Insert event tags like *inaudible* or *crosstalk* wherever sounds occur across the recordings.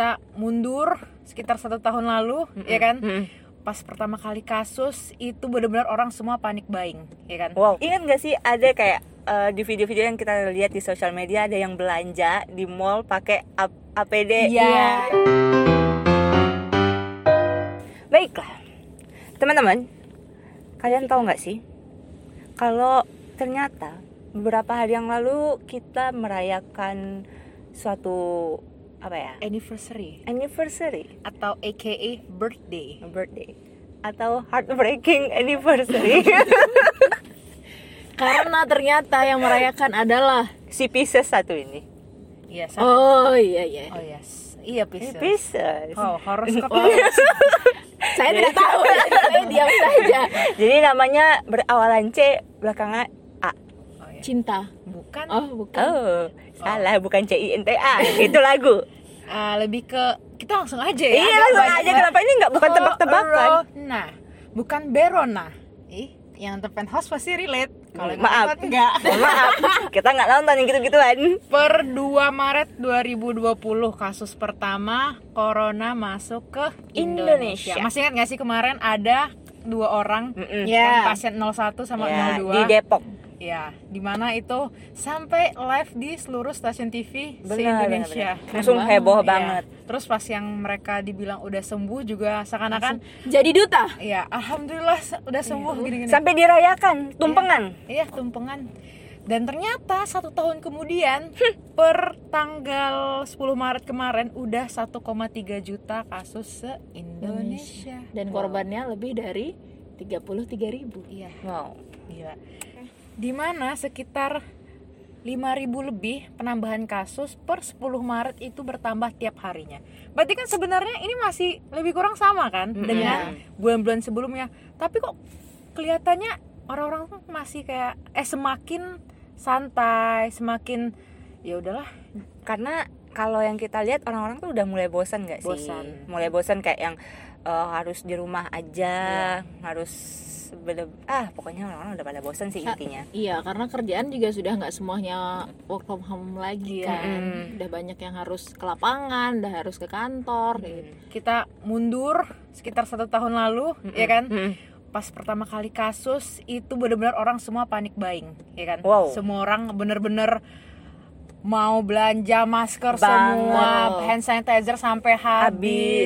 kita mundur sekitar satu tahun lalu ya kan Mm-mm. pas pertama kali kasus itu benar-benar orang semua panik buying ya kan Wow, ingat gak sih ada kayak eh, di video-video yang kita lihat di sosial media ada yang belanja di mall pakai ap- APD. Iya. Baiklah, teman-teman, kalian tahu nggak sih kalau ternyata beberapa hari yang lalu kita merayakan suatu apa ya? Anniversary. Anniversary. Atau aka birthday. Birthday. Atau heartbreaking anniversary. *laughs* Karena ternyata yang merayakan adalah si Pisces satu ini. Iya sa- Oh iya iya. oh yes. Iya Pisces. Pisces. Oh horoskop. *laughs* Saya tidak tahu. *laughs* Saya diam saja. jadi namanya berawalan C belakangnya A. Oh, iya. Cinta. bukan. Oh bukan. oh salah bukan C I N T A itu lagu. Ah, lebih ke kita langsung aja ya. Iya langsung banyak- aja. kenapa ini nggak bukan tebak-tebakan? Corona. Bukan Berona. Ih yang nonton house pasti relate. Kalau Maaf. nonton enggak *laughs* maaf. Kita nggak nonton yang gitu-gituan. Per 2 Maret 2020 kasus pertama corona masuk ke Indonesia. Indonesia. Masih ingat gak sih kemarin ada dua orang Mm-mm. yang Ya. pasien 01 sama Ya, 02 di Depok Ya, di mana itu sampai live di seluruh stasiun TV benar, benar. langsung banget. heboh Iya. banget Terus pas yang mereka dibilang udah sembuh juga seakan-akan Jadi duta. ya alhamdulillah se- udah sembuh gini-gini. sampai dirayakan tumpengan Iya, tumpengan. Dan ternyata satu tahun kemudian per tanggal 10 Maret kemarin udah 1,3 juta kasus se-Indonesia. Dan korbannya lebih dari 33 ribu. Iya, wow gila. Di mana sekitar 5000 lebih penambahan kasus per 10 Maret itu bertambah tiap harinya. Berarti kan sebenarnya ini masih lebih kurang sama kan Mm-mm. dengan bulan-bulan sebelumnya. Tapi kok kelihatannya orang-orang tuh masih kayak eh semakin santai, semakin ya udahlah. karena kalau yang kita lihat orang-orang tuh udah mulai bosan nggak sih Bosan. mulai bosan kayak yang eh, harus di rumah aja harus bener ah pokoknya orang-orang udah pada bosan sih Sa- intinya Iya, karena kerjaan juga sudah nggak semuanya work from home lagi kan. Mm. Udah banyak yang harus ke lapangan, udah harus ke kantor gitu. Kita mundur sekitar satu tahun lalu, ya kan? Mm-mm. pas pertama kali kasus itu benar-benar orang semua panik buying ya kan Wow. semua orang bener-bener mau belanja masker Banget. semua hand sanitizer sampai habis,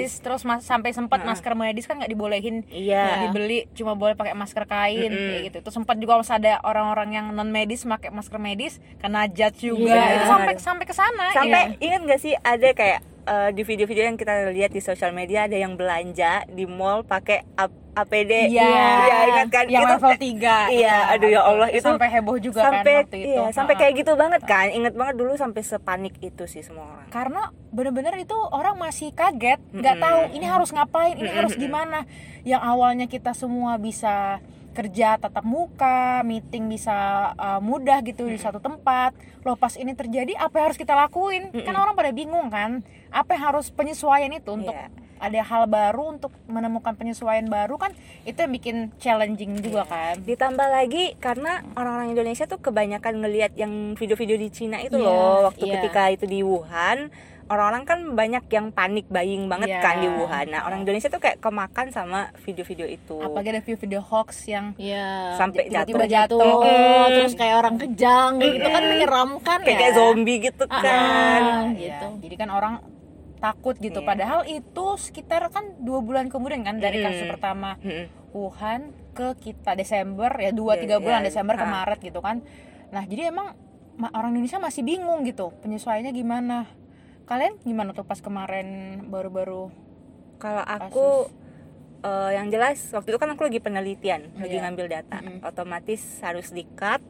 Habis. terus mas- sampai sempat Heeh. masker medis kan nggak dibolehin iya dibeli cuma boleh pakai masker kain Mm-mm. kayak gitu itu sempat juga masih ada orang-orang yang non medis pakai masker medis kena judge juga Iya. itu sampai sampai ke sana sampai iya. ingat gak sih ada kayak eh, di video-video yang kita lihat di sosial media ada yang belanja di mall pakai ap- APD Iya, Iya, ingat kan yang Itu- level 3 Iya, aduh ya Allah, itu sampai heboh juga sampai kan waktu itu. iya, sampai kayak gitu banget kan. Inget banget dulu sampai sepanik itu sih semua orang. Karena bener-bener itu orang masih kaget nggak Mm-mm. tahu ini harus ngapain ini harus Mm-mm. gimana. Yang awalnya kita semua bisa kerja tatap muka meeting bisa uh, mudah gitu di satu tempat loh pas ini terjadi apa yang harus kita lakuin kan Mm-mm. orang pada bingung kan apa yang harus penyesuaian itu untuk Iya. ada hal baru untuk menemukan penyesuaian baru kan itu yang bikin challenging juga kan ditambah lagi karena orang-orang Indonesia tuh kebanyakan ngelihat yang video-video di Cina itu Iya, loh waktu iya. ketika itu di Wuhan orang-orang kan banyak yang panik buying banget Iya. kan di Wuhan nah orang Indonesia tuh kayak kemakan sama video-video itu apalagi ada video-video hoax yang Iya. Sampai tiba-tiba jatuh. jatuh, Mm. terus kayak orang kejang kayak gitu kan menyeramkan kayak, ya. kayak zombie gitu Ah, kan ah. Iya, gitu. jadi kan orang takut gitu Iya. padahal itu sekitar kan dua bulan kemudian kan dari Mm-mm. kasus pertama Mm-mm. Wuhan ke kita Desember ya dua Iya, tiga bulan iya. Desember ke Ah. Maret gitu kan nah jadi emang ma- orang Indonesia masih bingung gitu penyesuaiannya gimana kalian gimana tuh pas kemarin baru-baru kalau aku eh, yang jelas waktu itu kan aku lagi penelitian lagi Iya. ngambil data Mm-mm. otomatis harus di cut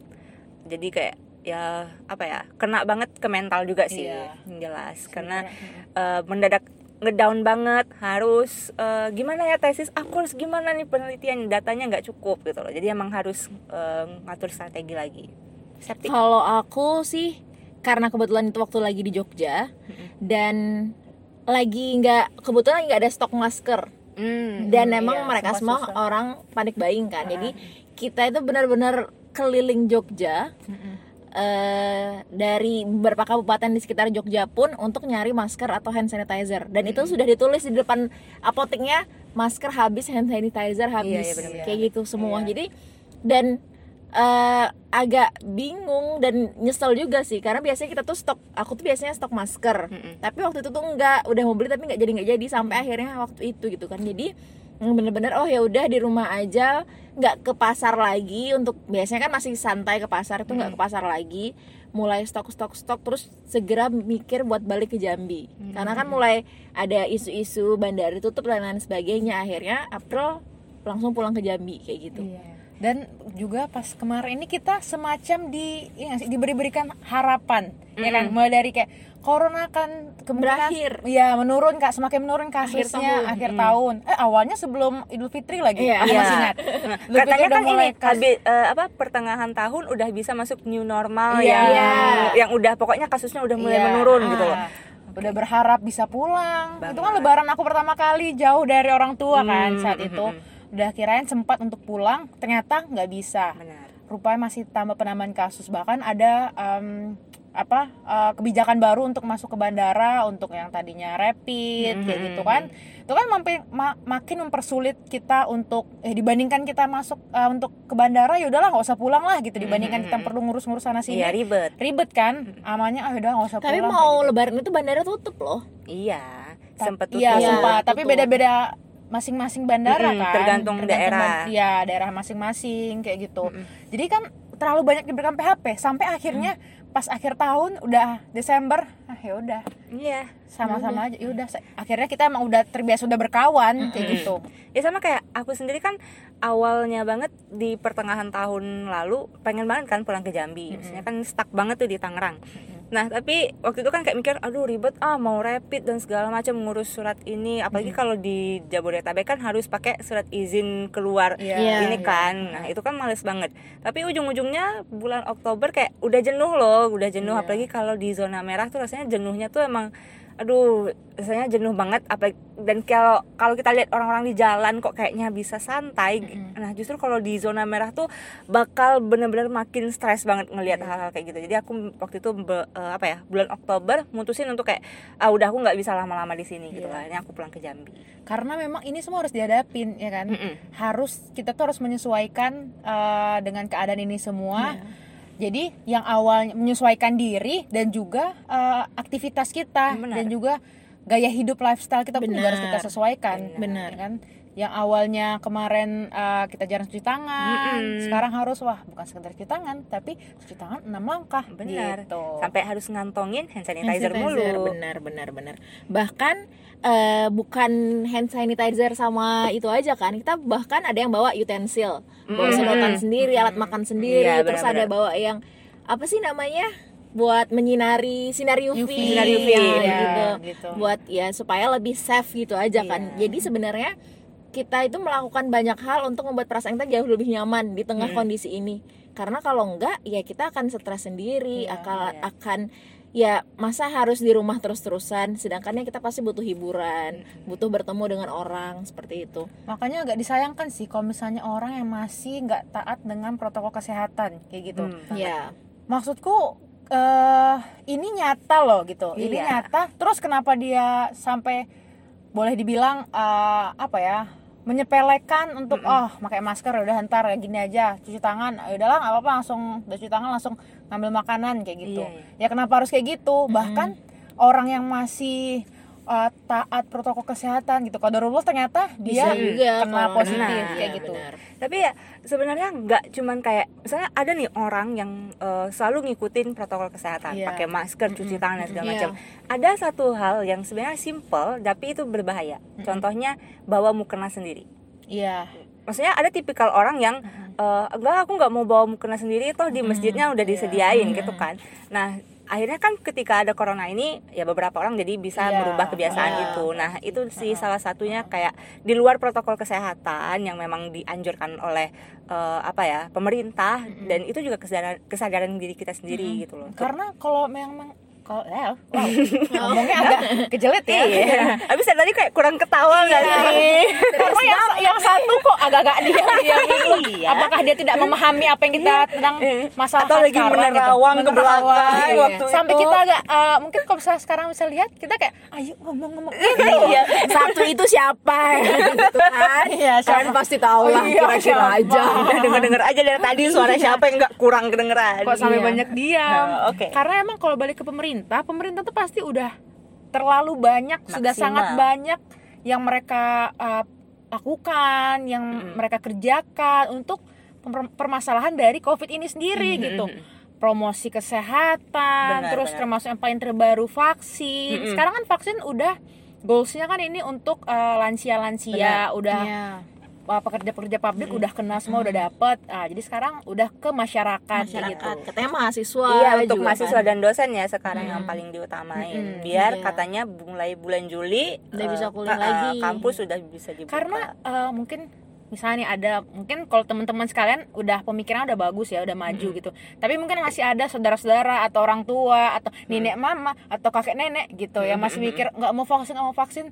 jadi kayak ya apa ya kena banget ke mental juga sih Iya. yang jelas karena Mm-mm. eh, mendadak ngedown banget harus eh, gimana ya tesis aku harus gimana nih penelitian datanya nggak cukup gitu loh jadi emang harus eh, ngatur strategi lagi. Kalau aku sih karena kebetulan itu waktu lagi di Jogja dan lagi nggak kebetulan nggak ada stok masker. Hmm, dan Hmm, emang iya, mereka semua susah. orang panik buying kan. Jadi kita itu benar-benar keliling Jogja Mm-mm. eh, dari beberapa kabupaten di sekitar Jogja pun untuk nyari masker atau hand sanitizer. Dan itu sudah ditulis di depan apoteknya masker habis hand sanitizer habis iya, benar-benar. kayak gitu semua. Iya. jadi dan eh, agak bingung dan nyesel juga sih. Karena biasanya kita tuh stok aku tuh biasanya stok masker. Mm-mm. tapi waktu itu tuh enggak udah mau beli tapi nggak jadi nggak jadi sampai akhirnya waktu itu gitu kan. Jadi mm, bener-bener oh ya udah di rumah aja nggak ke pasar lagi untuk biasanya kan masih santai ke pasar itu nggak ke pasar lagi. Mulai stok stok stok terus segera mikir buat balik ke Jambi. Karena kan mulai ada isu-isu bandara tutup dan lain sebagainya. Akhirnya April langsung pulang ke Jambi kayak gitu. Iya. Dan juga pas kemarin ini kita semacam di ya diberi-berikan harapan, ya kan? Mulai dari kayak corona kan Berakhir. ya menurun kak semakin menurun kasusnya tahun. akhir tahun. Eh awalnya sebelum Idul Fitri lagi. Iya. Aku Iya. masih ingat. *laughs* Nah, Idul katanya kan mulai ini kas- habis eh, apa pertengahan tahun udah bisa masuk new normal Iya. yang Iya. yang udah pokoknya kasusnya udah mulai Iya. menurun Ah. gitu loh. Udah berharap bisa pulang. Itu kan lebaran aku pertama kali jauh dari orang tua kan Hmm, saat hmm, itu. hmm, Udah kirain sempat untuk pulang, ternyata nggak bisa. Benar. rupanya masih tambah penambahan kasus bahkan ada em, apa eh, kebijakan baru untuk masuk ke bandara untuk yang tadinya rapid kayak Mhm. gitu kan itu kan mampi- ma- makin mempersulit kita untuk eh dibandingkan kita masuk eh, untuk ke bandara ya udahlah nggak usah pulang lah gitu dibandingkan kita Mhm. perlu ngurus-ngurus sana sini Iya ribet. ribet kan amanya ah udah nggak usah tapi pulang mau kayak gitu. lebaran itu bandara tutup loh Iya. Sempet iya tutup. sempat Iya, tapi tutup. beda-beda masing-masing bandara Mm-mm, kan tergantung daerah. ban- iya daerah masing-masing kayak gitu Mm-mm. jadi kan terlalu banyak diberikan PHP sampai akhirnya pas akhir tahun udah Desember ah ya udah Iya. sama-sama aja ya udah akhirnya kita emang udah terbiasa udah berkawan kayak Mm-mm. gitu Ya sama kayak aku sendiri kan awalnya banget di pertengahan tahun lalu pengen banget kan pulang ke Jambi. Maksudnya kan stuck banget tuh di Tangerang. Nah tapi waktu itu kan kayak mikir, aduh ribet ah mau rapid dan segala macam ngurus surat ini. Apalagi kalau di Jabodetabek kan harus pakai surat izin keluar Iya, Iya, ini iya. kan. Nah itu kan males banget. Tapi ujung-ujungnya bulan Oktober kayak udah jenuh loh, udah jenuh. Iya. Apalagi kalau di zona merah tuh rasanya jenuhnya tuh emang aduh rasanya jenuh banget apalagi dan kalau kalau kita lihat orang-orang di jalan kok kayaknya bisa santai Mm-mm. nah justru kalau di zona merah tuh bakal bener-bener makin stres banget ngelihat Iya. hal-hal kayak gitu jadi aku waktu itu be- eh, apa ya bulan Oktober mutusin untuk kayak ah udah aku nggak bisa lama-lama di sini gitu Iya. akhirnya aku pulang ke Jambi karena memang ini semua harus dihadapin ya kan Mm-mm. harus kita tuh harus menyesuaikan eh, dengan keadaan ini semua jadi yang awalnya menyesuaikan diri dan juga eh, aktivitas kita Benar. dan juga gaya hidup lifestyle kita pun juga harus kita Benar. sesuaikan Benar. ya kan yang awalnya kemarin eh, kita jarang cuci tangan Mm-mm. sekarang harus wah bukan sekedar cuci tangan tapi cuci tangan enam langkah Benar. gitu. sampai harus ngantongin hand Hand sanitizer, mulu benar benar benar bahkan eh, bukan hand sanitizer sama itu aja kan kita bahkan ada yang bawa utensil bawa Mm. sedotan sendiri alat makan sendiri Iya, terus ada benar-benar. bawa yang apa sih namanya buat menyinari sinar UV, UV, Sinar UV, ya, ya, gitu. gitu. buat ya supaya lebih safe gitu aja kan Iya. jadi sebenarnya kita itu melakukan banyak hal untuk membuat perasaan kita jauh lebih nyaman di tengah Hmm. kondisi ini karena kalau enggak ya kita akan stres sendiri Iya, akan iya. akan ya masa harus di rumah terus-terusan? Sedangkan ya kita pasti butuh hiburan butuh bertemu dengan orang seperti itu. Makanya agak disayangkan sih kalau misalnya orang yang masih nggak taat dengan protokol kesehatan kayak gitu. Hmm. ya maksudku eh ini nyata loh gitu. Ini Iya. nyata. Terus kenapa dia sampai boleh dibilang eh, apa ya menyepelekan untuk oh pakai masker udah ntar ya gini aja cuci tangan. Ya udahlah nggak apa-apa langsung udah cuci tangan langsung ngambil makanan kayak gitu. Iya, ya kenapa harus kayak gitu? Bahkan orang yang masih eh, taat protokol kesehatan gitu kalau ternyata dia bisa juga kena positif Nah, kayak iya, gitu. benar. tapi ya sebenarnya nggak cuman kayak misalnya ada nih orang yang eh, selalu ngikutin protokol kesehatan Iya. pakai masker cuci tangan dan segala Iya. macam. Ada satu hal yang sebenarnya simple tapi itu berbahaya. Contohnya bawa mukena sendiri. Iya maksudnya ada tipikal orang yang eh, enggak aku nggak mau bawa mukena sendiri toh di masjidnya udah Iya. disediain gitu kan. Nah akhirnya kan ketika ada corona ini ya beberapa orang jadi bisa Iya, merubah kebiasaan iya. itu. Nah itu sih salah satunya kayak di luar protokol kesehatan yang memang dianjurkan oleh eh, apa ya pemerintah dan itu juga kesadaran kesadaran diri kita sendiri gitu loh. Karena kalau memang kalau eh, *laughs* wow, ngomongnya agak *laughs* kejelet ya Iya. Habis tadi kayak kurang ketawa nggak sih? karena yang, yang satu kok agak-agak diam diam Iya. apakah dia tidak memahami apa yang kita tentang masalah Atau lagi sekarang menerawang gitu. ke belakang waktu sampai itu. kita agak eh, mungkin kalau misalnya sekarang bisa lihat kita kayak ayo ngomong-ngomong *laughs* Iya. satu itu siapa gitu kan Iya, kalian pasti tahu lah iya, kira-kira siapa? aja Udah denger-denger aja dari tadi suara siapa yang nggak kurang kedengeran. kok sampai Iya. banyak diam Oh, oke. karena emang kalau balik ke pemerintah pemerintah tuh pasti udah terlalu banyak sudah Maksimal. sangat banyak yang mereka uh, lakukan yang mereka kerjakan untuk per- permasalahan dari covid ini sendiri gitu promosi kesehatan Benar, terus benar. termasuk yang paling terbaru vaksin sekarang kan vaksin udah goalsnya kan ini untuk uh, lansia-lansia udah Iya. Uh, pekerja-pekerja pabrik udah kena semua udah dapet ah jadi sekarang udah ke masyarakat, kayak masyarakat gitu katanya mahasiswa Iya untuk juga mahasiswa kan. dan dosen ya sekarang yang paling diutamain. Mm-mm, Biar iya. katanya mulai bulan Juli Udah eh, bisa kuliah eh, lagi. Kampus sudah bisa dibuka. karena uh, mungkin misalnya nih ada mungkin kalau teman-teman sekalian udah pemikiran udah bagus ya udah maju gitu tapi mungkin masih ada saudara-saudara atau orang tua atau nenek mama atau kakek nenek gitu yang masih mikir nggak mau vaksin nggak mau vaksin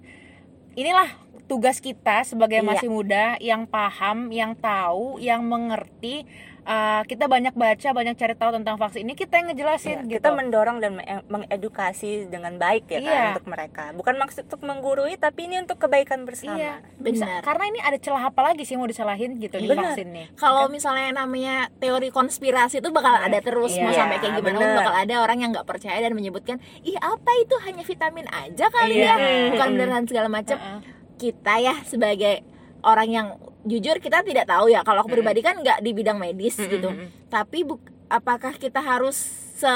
inilah tugas kita sebagai Iya. masih muda yang paham yang tahu yang mengerti uh, kita banyak baca banyak cari tahu tentang vaksin ini kita yang ngejelasin Iya, gitu kita mendorong dan me- mengedukasi dengan baik ya kan Iya. untuk mereka. Bukan maksud untuk menggurui tapi ini untuk kebaikan bersama. iya Benar. karena ini ada celah apa lagi sih mau disalahin gitu di Benar. vaksin nih kalau misalnya yang namanya teori konspirasi itu bakal ada terus mau Iya, sampai kayak gimana bener. bakal ada orang yang nggak percaya dan menyebutkan ih apa itu hanya vitamin aja kali Iya. ya bukan beneran segala macam kita ya sebagai orang yang jujur kita tidak tahu ya kalau aku pribadi kan nggak di bidang medis gitu tapi buk- apakah kita harus se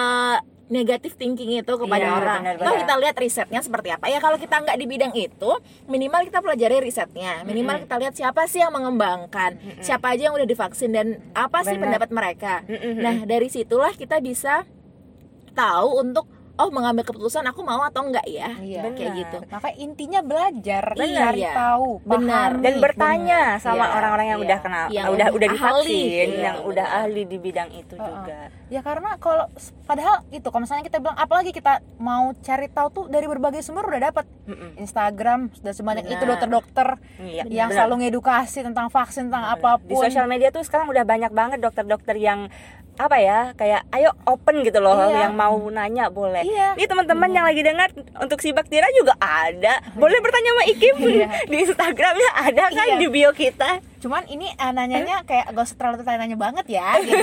negatif thinking itu kepada Iya, orang. benar, Toh kita lihat risetnya seperti apa. Ya kalau kita nggak di bidang itu, minimal kita pelajari risetnya. Minimal kita lihat siapa sih yang mengembangkan, siapa aja yang udah divaksin dan apa sih Benar. pendapat mereka. Nah dari situlah kita bisa tahu untuk oh mengambil keputusan aku mau atau enggak ya. Iya. Kayak Benar. gitu. Maka intinya belajar, Benar, cari ya. tahu, Benar. dan bertanya sama Iya, orang-orang yang iya. udah kenal, Yang udah udah ahli, divaksin, iya, yang udah benar. ahli di bidang itu Uh-uh. juga. Ya karena kalau padahal itu kalau misalnya kita bilang apalagi kita mau cari tahu tuh dari berbagai sumber udah dapat Mm-mm. Instagram sudah sebanyak itu Benar. dokter-dokter Iya, yang benar. selalu ngedukasi tentang vaksin tentang Di apa pun. sosial media tuh sekarang udah banyak banget dokter-dokter yang apa ya kayak ayo open gitu loh Iya. yang mau nanya boleh. Iya. Ini teman-teman yang lagi dengar untuk si Baktira juga ada. Boleh bertanya sama Ikim Iya. *laughs* di Instagramnya ada kan Iya. di bio kita. Cuman ini uh, nanyanya kayak gak usah terlalu tanya banget ya gitu.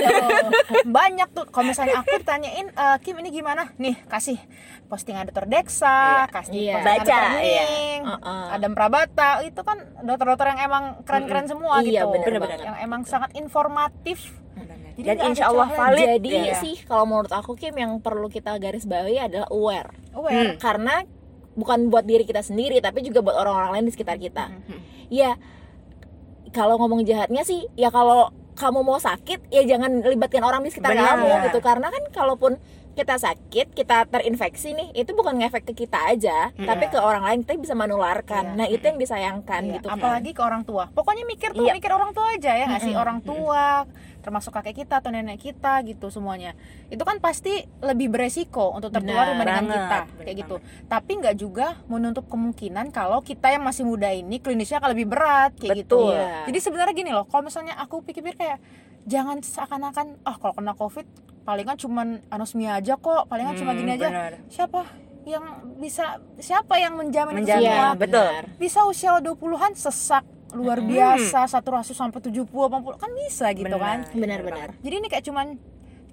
*laughs* Banyak tuh kalau misalnya aku tanyain "Eh, Kim ini gimana? Nih, kasih postingan dokter Dexa, kasih Iya. postingan Baca, dokter Ning, Uh-uh. Adam Prabata, itu kan dokter-dokter yang emang keren-keren semua Iya, gitu. bener banget. Yang emang sangat informatif. Jadi Dan insya Allah valid. Jadi Iya. sih kalau menurut aku Kim yang perlu kita garis bawahi adalah aware. Aware. Karena bukan buat diri kita sendiri tapi juga buat orang-orang lain di sekitar kita. Ya kalau ngomong jahatnya sih ya kalau kamu mau sakit ya jangan libatkan orang di sekitar Benar. kamu gitu karena kan kalaupun kita sakit kita terinfeksi nih itu bukan ngefek ke kita aja tapi ke orang lain kita bisa menularkan Iya. nah itu yang disayangkan Iya, gitu kan. apalagi ke orang tua pokoknya mikir tuh Iya. mikir orang tua aja ya nggak sih orang tua termasuk kakek kita atau nenek kita gitu semuanya itu kan pasti lebih beresiko untuk tertular Benar dibandingkan banget, kita benar kayak gitu tapi nggak juga menutup kemungkinan kalau kita yang masih muda ini klinisnya akan lebih berat kayak gitu Betul. Iya. jadi sebenarnya gini loh kalau misalnya aku pikir-pikir kayak jangan seakan-akan ah kalau kena covid palingan cuman anosmia aja kok palingan cuma Hmm, gini aja benar. siapa yang bisa siapa yang menjamin, itu Menjamin, semua Iya, betul. benar. bisa usia 20-an sesak luar biasa saturasi sampai 70 80 kan bisa gitu kan benar-benar jadi ini kayak cuman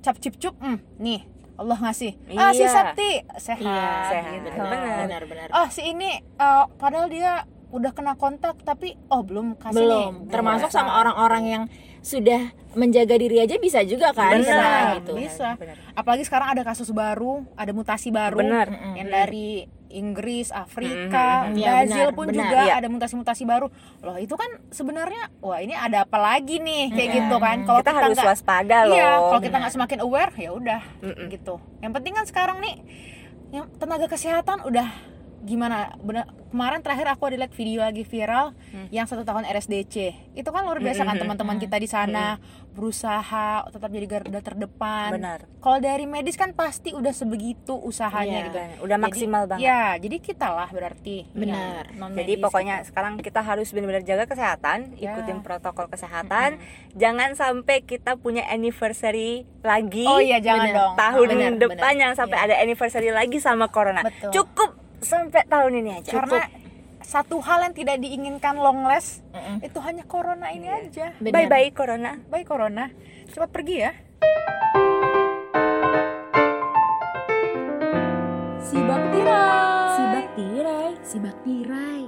cap cip cup hmm, nih Allah ngasih ah si Iya. Septi sehat, Iya, sehat. gitu. Benar. benar-benar oh si ini eh, padahal dia udah kena kontak tapi oh belum kasih belum nih termasuk sama orang-orang yang sudah menjaga diri aja bisa juga kan bisa Bisa, gitu bisa. Benar. apalagi sekarang ada kasus baru ada mutasi baru Benar. yang dari Inggris, Afrika, Mm-mm. Iya, Brazil benar, pun benar. juga Iya. ada mutasi-mutasi baru. Loh itu kan sebenarnya wah ini ada apa lagi nih kayak gitu kan? Kalau kita, harus nggak- waspada loh. Iya, kalau kita nggak semakin aware ya udah Mm-mm. gitu. Yang penting kan sekarang nih yang tenaga kesehatan udah gimana bener kemarin terakhir aku ada lihat video lagi viral Hmm. yang satu tahun RSDC itu kan luar biasa kan Mhm. teman-teman kita di sana berusaha tetap jadi garda terdepan benar kalau dari medis kan pasti udah sebegitu usahanya Iya, gitu udah Jadi- maksimal banget ya jadi kita lah berarti Benar. yang non Jadi medis pokoknya gitu. sekarang kita harus benar-benar jaga kesehatan, Ya. ikutin protokol kesehatan. Jangan sampai kita punya anniversary lagi. oh iya jangan Benar. dong Tahun Benar, depan benar. jangan sampai Iya. ada anniversary lagi sama corona. Betul. Cukup sampai tahun ini aja. karena satu hal yang tidak diinginkan long last Mm-mm. itu hanya corona ini Iya. aja Benar. Bye bye corona. bye corona cepat pergi ya Sibak tirai. Sibak tirai. Sibak tirai.